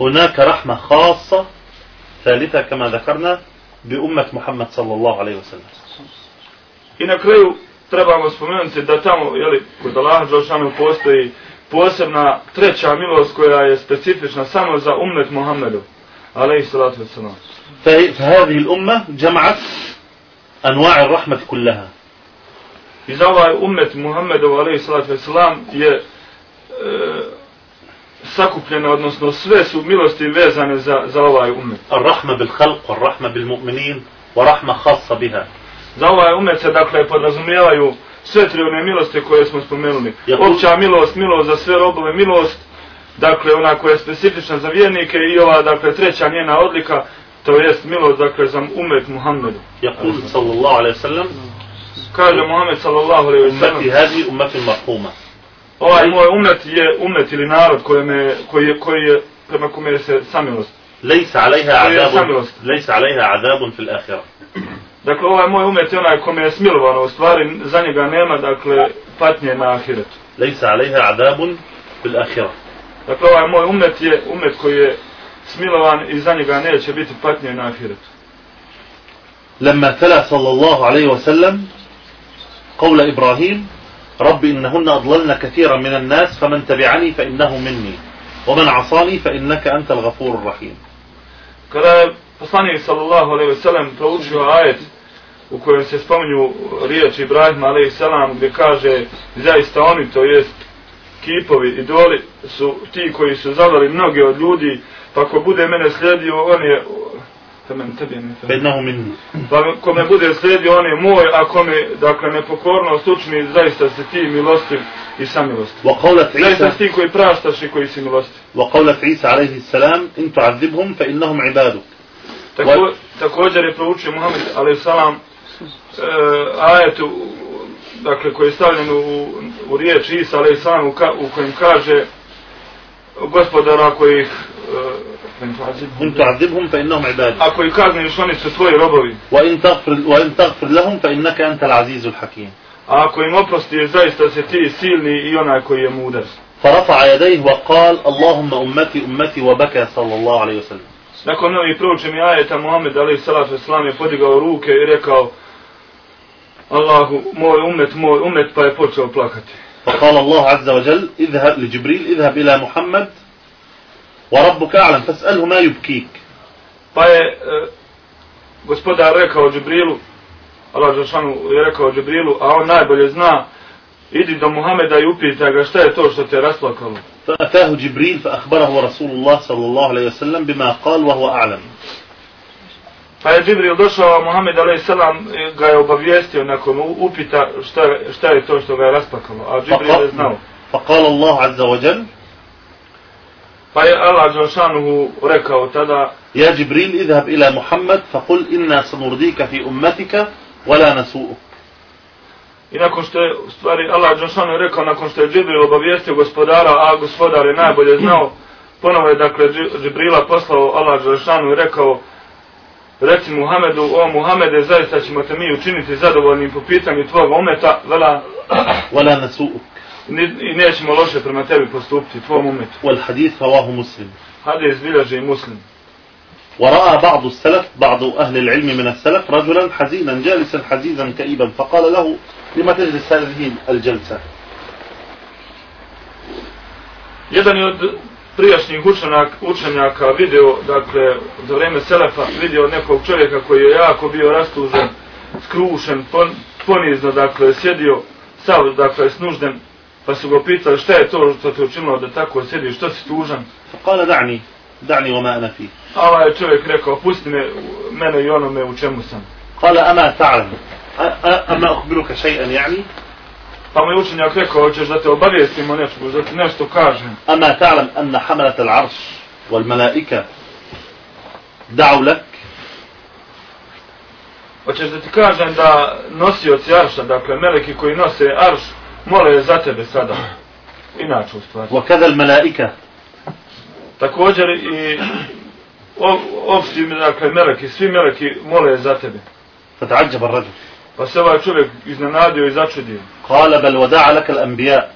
هناك رحمة خاصة ثالثة كما ذكرنا بأمة محمد صلى الله عليه وسلم I na kraju trebamo spomenuti da tamo, jeli, kod Allaha Đelšanu postoji posebna treća milost koja je specifična samo za umet Muhammedu. Aleyhi salatu wasalam. فه- فهذه الأمة جمعت أنواع الرحمة كلها I za ovaj umet Muhammedu, aleyhi salatu wasalam, je sakupljene, odnosno sve su milosti vezane za, za ovaj umet. Ar-rahma bil halq, ar-rahma bil mu'minin, wa rahma khassa biha. Za ovaj umet se dakle podrazumijevaju sve tri one milosti koje smo spomenuli. Opća milost, milost za sve robove, milost, dakle ona koja je specifična za vjernike i ova dakle treća njena odlika, to jest milost dakle za umet Muhammedu. Jakul sallallahu alaihi sallam, kaže Muhammed sallallahu alaihi sallam, umeti hadi, umeti marhuma ovaj moj umet je umet ili narod koji me koji je koji je prema kome se samilost. ليس عليها وهي عذاب سمرة. ليس عليها عذاب في الآخرة Dakle ovaj moj umet je onaj kome je smilovano, u stvari za njega nema dakle patnje na ahiretu. ليس عليها عذاب في الآخرة Dakle, ovaj moj umet je umet koji je smilovan i za njega neće biti patnje na ahiretu. لما تلا صلى الله عليه وسلم قول إبراهيم رب إنهن أضللن كثيرا من الناس فمن تبعني فإنه مني ومن عصاني فإنك أنت الغفور الرحيم Kada je poslanik sallallahu alejhi ve sellem proučio ajet u kojem se spominju riječi Ibrahima alejhi selam gdje kaže zaista oni to jest kipovi idoli su ti koji su zavali mnoge od ljudi pa ko bude mene slijedio on je Femen tebi ne femen. فإنه مني Pa ko me bude slijedio on je moj, a kome dakle nepokornost učini zaista si ti milostiv i samilostiv. وقولت Zaista عيسى si ti koji praštaš i koji si milostiv. وقولت عيسى عليه السلام إن تعذبهم فإنهم عبادك Tako, također je proučio Muhammed a.s. E, ajetu dakle, koji je stavljen u, u riječ Isa a.s. U, ka, u kojem kaže gospodara ako ih e, إن تعذبهم فإنهم عبادك ako ih kazniš oni su tvoji robovi وإن تغفر, وإن تغفر لهم فإنك أنت العزيز الحكيم a ako im oprostiš zaista si ti silni i onaj koji je mudar فرفع يديه وقال اللهم أمتي أمتي وبكى صلى الله عليه وسلم Nakon ovih proučenih ajeta Muhammed alaih salatu wasalam je podigao ruke i rekao Allahu, moj umet, moj umet, pa je počeo plakati. فقال الله عز وجل اذهب لجبريل اذهب إلى محمد وربك أعلم فاسأله ما يبكيك Pa je e, gospodar rekao Džibrilu, Allah Žešanu je rekao Džibrilu, a on najbolje zna, idi do Muhameda i upita ga šta je to što te rasplakalo. فأتاه جبريل فأخبره رسول الله صلى الله عليه وسلم بما قال وهو أعلم Pa je Džibril došao, a Muhammed a.s. ga je obavijestio nakon upita šta, šta je to što ga je rasplakalo. A Džibril je znao. فقال الله عز وجل Pa je Allah Đelšanuhu rekao tada Ja Džibril idhab ila Muhammed fa kul inna sanurdika fi ummetika wala nasu'u I nakon što je, u stvari, Allah Đelšanu je rekao, nakon što je Džibril obavijestio gospodara, a gospodar je najbolje znao, ponovo je, dakle, Džibrila poslao Allah Đelšanu i rekao, reci Muhamedu, o Muhamede, zaista ćemo te mi učiniti zadovoljnim po pitanju tvojeg ometa, vela, vela nasu'u i nećemo loše prema tebi postupiti, tvojom umetu. والحديث رواه مسلم Hadis bilježi i muslim. ورأى بعض السلف بعض أهل العلم من السلف رجلا حزينا جالسا حزينا كئيبا فقال له لما تجلس هذه الجلسة Jedan je od prijašnjih učenak, učenjaka video, dakle, za vrijeme Selefa, vidio nekog čovjeka koji je jako bio rastužen, skrušen, pon, ponizno, dakle, sjedio, sav, dakle, snužden, Pa su go pitali šta je to što te učinilo da tako sediš, što si tužan? Pa Kala da'ni, da'ni o ma'ana fi. A ovaj čovjek rekao, pusti me, mene i onome u čemu sam. Kala ama ta'lam, ama ukbiruka šaj'an ja'ni? Pa mu je učenjak rekao, hoćeš da te obavijestimo nešto, da ti nešto kažem. Ama ta'lam anna hamalat al arš, wal malaika, da'u lak. Hoćeš da ti kažem da nosioci arša, dakle, meleki koji nose arš, mole za tebe sada. Inače, u stvari. وكذا الملائكة Također i o- opšti, dakle, meleki, svi meleki mole za tebe. فتعجب الرجل Pa se ovaj čovjek iznenadio i začudio. قال بل ودع لك الأنبياء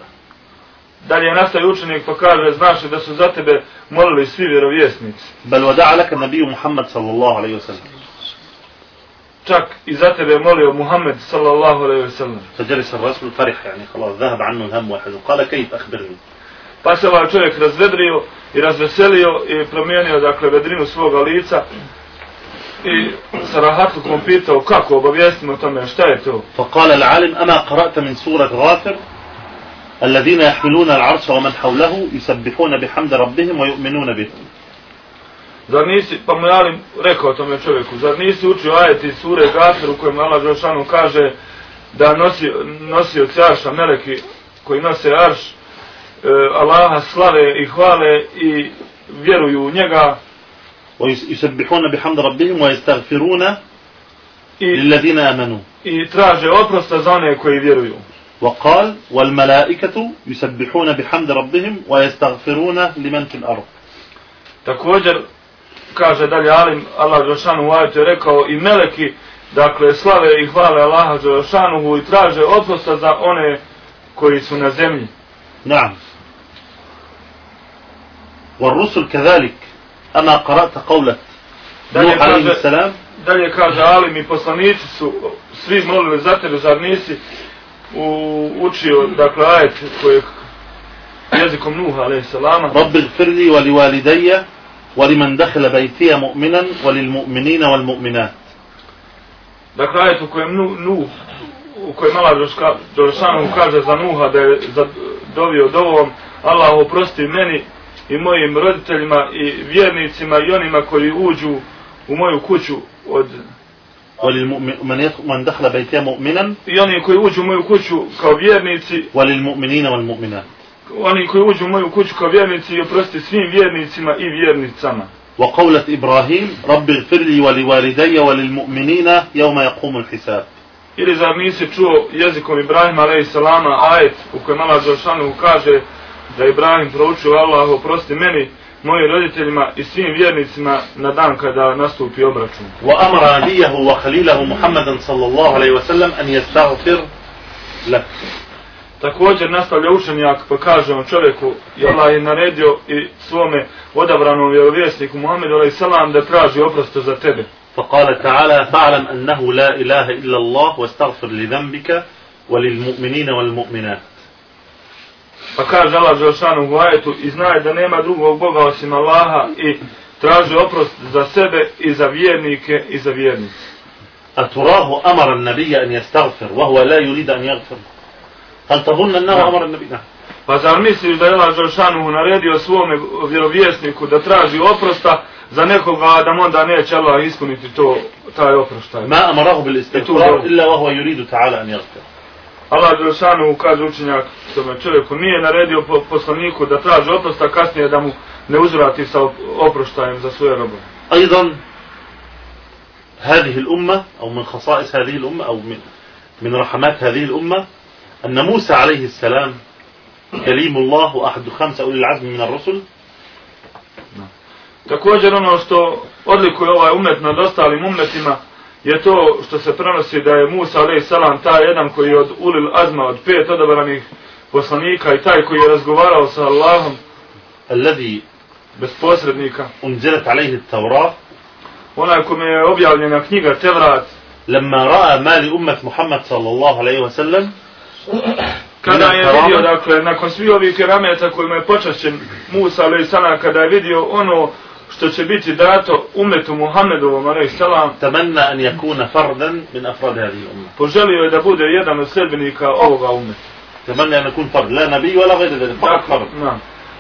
Dalje nastaje učenik pa kaže, znaš li da su za tebe molili svi vjerovjesnici. بل ودع لك النبي محمد صلى الله عليه وسلم Čak i za tebe je molio Muhammed sallallahu alaihi wa sallam. فجلس الرسول فرح يعني خلاص ذهب عنه الهم واحد وقال كيف أخبرني Pa se ovaj čovjek razvedrio i razveselio i promijenio dakle vedrinu svoga lica i sa rahatlukom pitao kako obavijestimo o tome šta je to. فقال العالم أما قرأت من سورة غافر الذين يحملون العرش ومن حوله يسبحون بحمد ربهم ويؤمنون به Zar nisi, pa mu Alim rekao tome čovjeku, zar nisi učio ajeti iz sure Gafir u kojem Allah Žešanu kaže da nosi, nosi od arša meleki koji nose arš, e, Allaha slave i hvale i vjeruju u njega ويسبحون بحمد ربهم ويستغفرون i, للذين آمنوا i traže oprosta za one koji vjeruju. وقال والملائكة يسبحون بحمد ربهم ويستغفرون لمن في الأرض Također, kaže dalje Alim, Allah Žešanu u ajetu je rekao i meleki, dakle, slave i hvale Allaha Žešanu i traže oprosta za one koji su na zemlji. نعم والرسل كذلك أما قرأت قولة Dalje نوح عليه kaže, السلام dalje kaže Alim i poslanici su svi molili za tebe, zar nisi u, učio, dakle, ajet koji jezikom Nuha, alaih salama, رب اغفر لي ولوالدي ولمن دخل بيتي مؤمنا وللمؤمنين والمؤمنات Dakle, ajet u kojem nu, Nuh, u kojem Allah Đoršanu kaže za Nuha da je za, dovio dovom, Allah oprosti meni i mojim roditeljima i vjernicima i onima koji uđu u moju kuću od وللمؤمن من يدخل- من دخل بيتي مؤمنا i oni koji uđu u moju kuću kao vjernici, وللمؤمنين والمؤمنات oni koji uđu u moju kuću kao vjernici i oprosti svim vjernicima i vjernicama. وقولة إبراهيم رب اغفر لي ولوالدي وللمؤمنين يوم يقوم الحساب Ili zar nisi čuo jezikom Ibrahima a.s. ajet u kojem Allah Đoršanu kaže da Ibrahim proučio Allah oprosti meni, mojim roditeljima i svim vjernicima na dan kada nastupi obračun. وأمر نبيه وخليله محمدا صلى الله عليه وسلم أن يستغفر لك Također nastavlja učenjak pa kaže on čovjeku i Allah je naredio i svome odabranom vjerovjesniku Muhammedu a.s. da traži oprosto za tebe. فقال تعالى فاعلم أنه لا إله إلا الله واستغفر لذنبك وللمؤمنين والمؤمنات Pa kaže Allah Đelšanu u ajetu i znaj da nema drugog Boga osim Allaha i traži oprost za sebe i za vjernike i za vjernice. أتراه أمر النبي أن يستغفر وهو لا يريد أن يغفر هل تظن أنه نعم. أمر النبي نعم Pa zar misliš da je Allah Đelšanu naredio svome vjerovjesniku da traži oprosta za nekoga, a da mu onda neće Allah ispuniti to, taj oproštaj? ما أمره بالاستغفار إلا وهو يريد تعالى أن يغفر Allah Đelšanu kaže učenjak tome čovjeku nije naredio po, poslaniku da traži oprosta kasnije da mu ne uzvrati sa op- oproštajem za svoje robove. أيضا هذه الأمة أو من خصائص هذه الأمة أو من من رحمات هذه الأمة أن موسى عليه السلام كليم الله وأحد خمسة أولي العزم من الرسل Također ono što odlikuje ovaj umet nad ostalim umetima je to što se prenosi da je Musa salam taj jedan koji je od Ulil Azma od pet odabranih poslanika i taj koji je razgovarao sa Allahom الذي bez posrednika. أنزلت عليه التوراة Onaj kome je objavljena knjiga Tevrat, لما رأى ما لأمة محمد صلى الله عليه وسلم kada je vidio, dakle, nakon svi ovih kerameta kojima je počašćen Musa, ali sana, kada je vidio ono što će biti dato umetu Muhammedovom, ali salam, tamanna an yakuna fardan min afrad hadhihi umma. Poželio je da bude jedan od sledbenika ovoga umeta. Tamanna an yakuna fard, la nabi wala ghayr dhalik, fard. Dakle,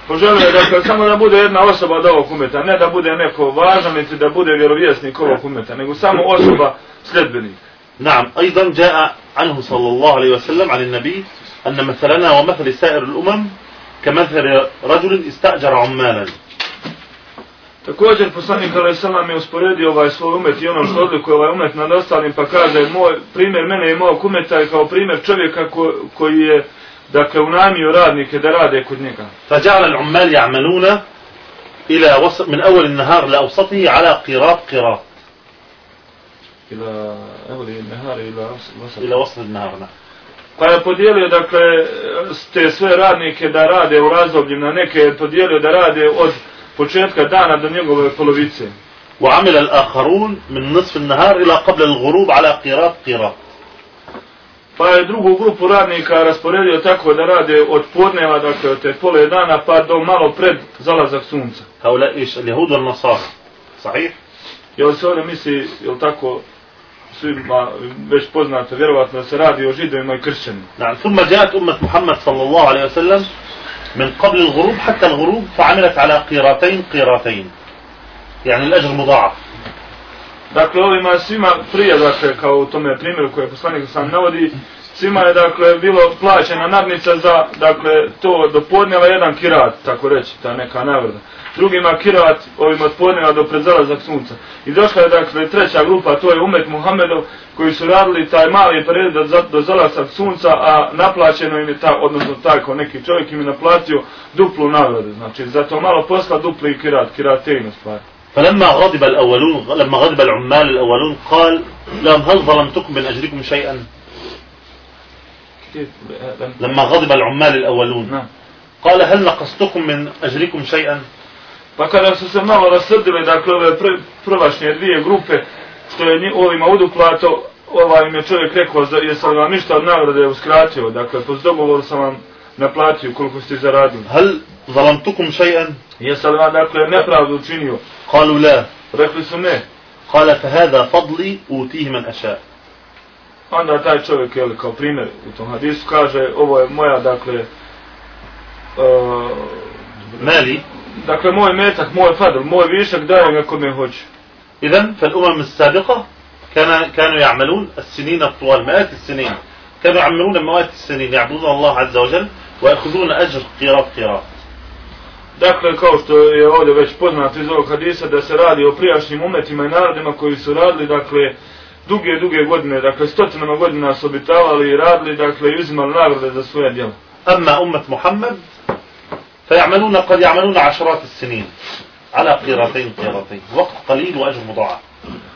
poželio je da dakle, samo da bude jedna osoba od ovog umeta, ne da bude neko važan, niti da bude vjerovjesnik ovog umeta, nego samo osoba sledbenika. نعم أيضا جاء عنه صلى الله عليه وسلم عن النبي أن مثلنا ومثل سائر الأمم كمثل رجل استأجر عمالا Također poslanik a.s. je usporedio ovaj svoj umet i ono što odlikuje ovaj umet nad ostalim pa kaže moj primjer mene i mog umeta je kao primjer čovjeka ko, koji je dakle unamio radnike da rade kod njega. فجعل العمال يعملون إلى وسط من أول النهار لأوسطه على قيراط قيراط Ila, evo li nehari, ila, إلى وسط النهار نعم Pa je podijelio, dakle, te sve radnike da rade u razdobljima, na neke je podijelio da rade od početka dana do njegove polovice. وعمل الآخرون من نصف النهار إلى قبل الغروب على قيراط قيراط Pa je drugu grupu radnika rasporedio tako da rade od podneva, dakle od te pole dana pa do malo pred zalazak sunca. هؤلاء إيش اليهود والنصارى صحيح Jel se ovdje misli, jel tako, svima već poznato, vjerovatno da se radi o židovima i kršćanima. نعم ثم جاءت أمة محمد صلى الله عليه وسلم من قبل الغروب حتى الغروب فعملت على قيراتين قيراتين يعني الأجر مضاعف Dakle, ovima svima prije, dakle, kao u tome primjeru koje poslanik sam navodi, svima je, dakle, bilo plaćena nadnica za, dakle, to do podneva jedan kirat, tako reći, ta neka navrda. Drugima kirat, ovima od podneva do predzalazak sunca. I došla je, dakle, treća grupa, to je umet Muhammedov, koji su radili taj mali period do, do zalazak sunca, a naplaćeno im je ta, odnosno tako, neki čovjek im je naplatio duplu nagradu. Znači, za to malo posla dupli kirat, kiratein u stvari. فلما غضب الأولون لما غضب العمال الأولون قال لهم هل ظلمتكم من أجركم شيئا لما غضب العمال الأولون. قال هل نقصتكم من أجركم شيئا Pa kada su se malo rasrdile, dakle, ove pr prvašnje dvije grupe, što je ovima uduplato, ovaj im je čovjek rekao, jesam vam ništa od nagrade uskratio, dakle, po dogovoru sam vam naplatio koliko ste zaradili. Hal zalamtukum šajan? Jesam vam, dakle, nepravdu učinio. Kalu la. Rekli su ne. Kala fa hada fadli u tihman aša. Onda taj čovjek, jel, kao primjer u tom hadisu, kaže, ovo je moja, dakle, uh, Mali? dakle, moj metak, moj fadl, moj višak, dajem ga kome hoće. إذا فالأمم السابقة كان كانوا يعملون السنين الطوال مئات السنين كانوا يعملون مئات السنين يعبدون الله عز وجل ويأخذون أجر قيراط قيراط Dakle, kao što je ovdje već poznato iz ovog hadisa, da se radi o prijašnjim umetima i narodima koji su radili, dakle, duge, duge godine, dakle, stotinama godina su obitavali i radili, dakle, i uzimali nagrade za svoje djela. أما أمة محمد فيعملون قد يعملون عشرات السنين على قيرتين قيرتين وقت قليل وأجر مضاعف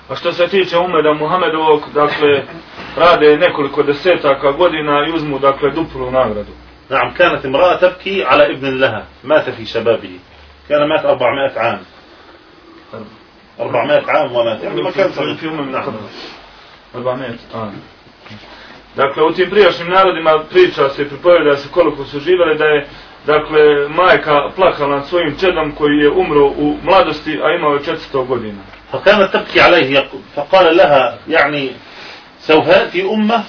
A što se tiče umeda Muhammedovog, dakle, rade nekoliko desetaka godina i uzmu, dakle, duplu nagradu. نعم كانت امرأة تبكي على ابن لها مات في شبابه كان مات 400 عام 400 عام ومات يعني ما كان صغير Filmom نعم. Arbamet, a. Dakle, u tim prijašnjim narodima priča se i pripoveda se koliko su živjeli da je Dakle, majka plakala nad svojim čedom koji je umro u mladosti, a imao je 400 godina. فكانت تبكي عليه يق- فقال لها يعني سوف يأتي أمة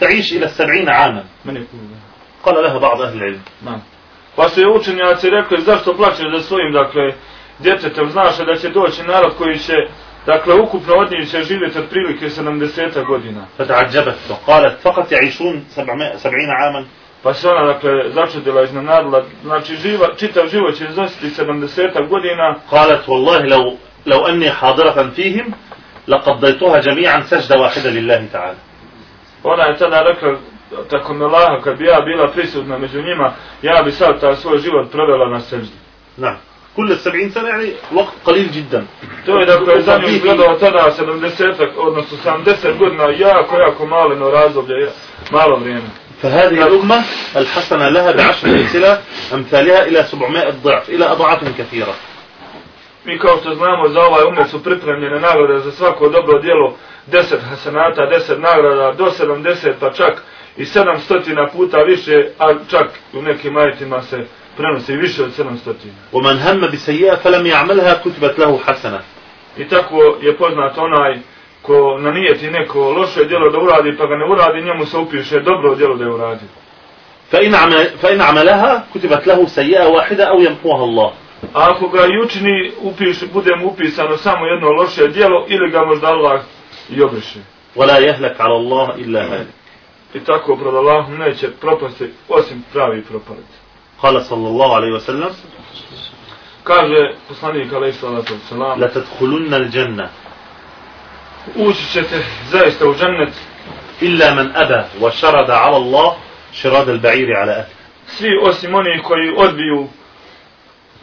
تعيش إلى السبعين عاما Meni je kuga. قال لها بعض أهل العلم Da. Pa su je učenjaci rekli, zašto plaćeš za svojim, dakle, djetetem, znaš da će doći narod koji će, dakle, ukupno od njih će živjeti otprilike 70 godina. فتعجبت وقالت فقط يعيشون 700 سبعين عاما Pa se ona, dakle, začudila, iznenadila, znači, živa, čitav život će iznositi 70 godina, قالت والله لو لو أني حاضرة فيهم لقضيتها جميعا سجدة واحدة لله تعالى ona je tada rekla, tako me Laha, kad bi ja bila prisutna među njima, ja bi sad taj svoj život provela na seždi. نعم كل السبعين سنة يعني وقت قليل جدا To je dakle za nju izgledalo tada 70, odnosno 70 godina, jako, jako maleno razdoblje, malo vrijeme. فهذه الأمة الحسنة لها بعشر أمثلة أمثالها إلى 700 ضعف إلى أضعاف كثيرة Mi kao što znamo za ovaj umet su pripremljene nagrade za svako dobro djelo 10 hasanata, 10 nagrada do 70 pa čak i 700 puta više, a čak u nekim ajitima se prenosi i više od 700. ومن هم بسيئة فلم يعملها كتبت له حسنة I tako je poznat onaj ko nanijeti neko loše djelo da uradi pa ga ne uradi, njemu se upiše dobro djelo da je uradio. فإن, عمل فإن عملها كتبت له سيئة واحدة أو يمحوها الله A ako ga i učini, upiš, bude mu upisano samo jedno loše djelo ili ga možda Allah i obriše. ولا يهلك على الله إلا هالك I tako pred Allahom neće propasti osim pravi propalic. قال صلى الله عليه وسلم Kaže poslanik alaih salatu wasalam, لتدخلن الجنة ući ćete zaista u džennet illa man aba wa sharada ala Allah sharada al-ba'iri ala ahli svi osim oni koji odbiju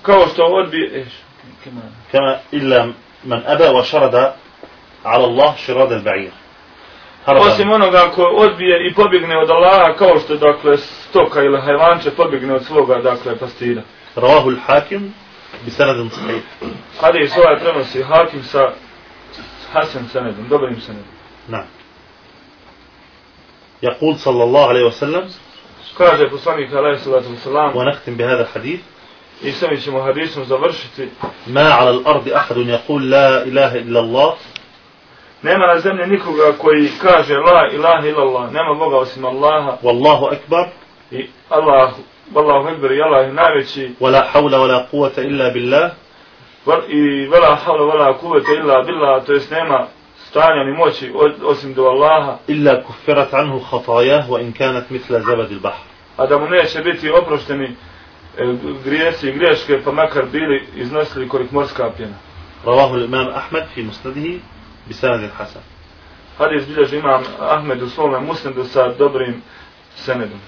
kao što odbije kama kama illa man aba wa sharada ala Allah sharada al-ba'ir Osim onoga ko odbije i pobjegne od Allaha kao što dakle stoka ili hajvanče pobjegne od svoga dakle pastira. Rahul Hakim bi sanadin sahih. Hadis ovaj prenosi Hakim sa حسن سند dobrim senedom. نعم يقول صلى الله عليه وسلم kaže poslanik alejhi salatu vesselam ونختم بهذا الحديث I sami ćemo hadisom završiti. Ma ala al-ardi ahadun yaqul la ilaha illa Allah. Nema na zemlji nikoga koji kaže la ilaha illa Allah. Nema Boga osim Allaha. Wallahu akbar. I Allah, Wallahu akbar i Allah je najveći. Wala hawla wala quvata illa billah. i vela havla vela kuvete illa billa, to jest nema stanja ni moći osim do Allaha. Illa kufirat anhu hatajah wa inkanat mitla zavadil bahar. A da mu neće biti oprošteni e, grijesi i greške, pa makar bili iznosili kolik morska pjena. Ravahu l'imam Ahmed fi musnadihi bi sanadil Hasan. Hadis bilježi imam Ahmed u svome sa dobrim senedom.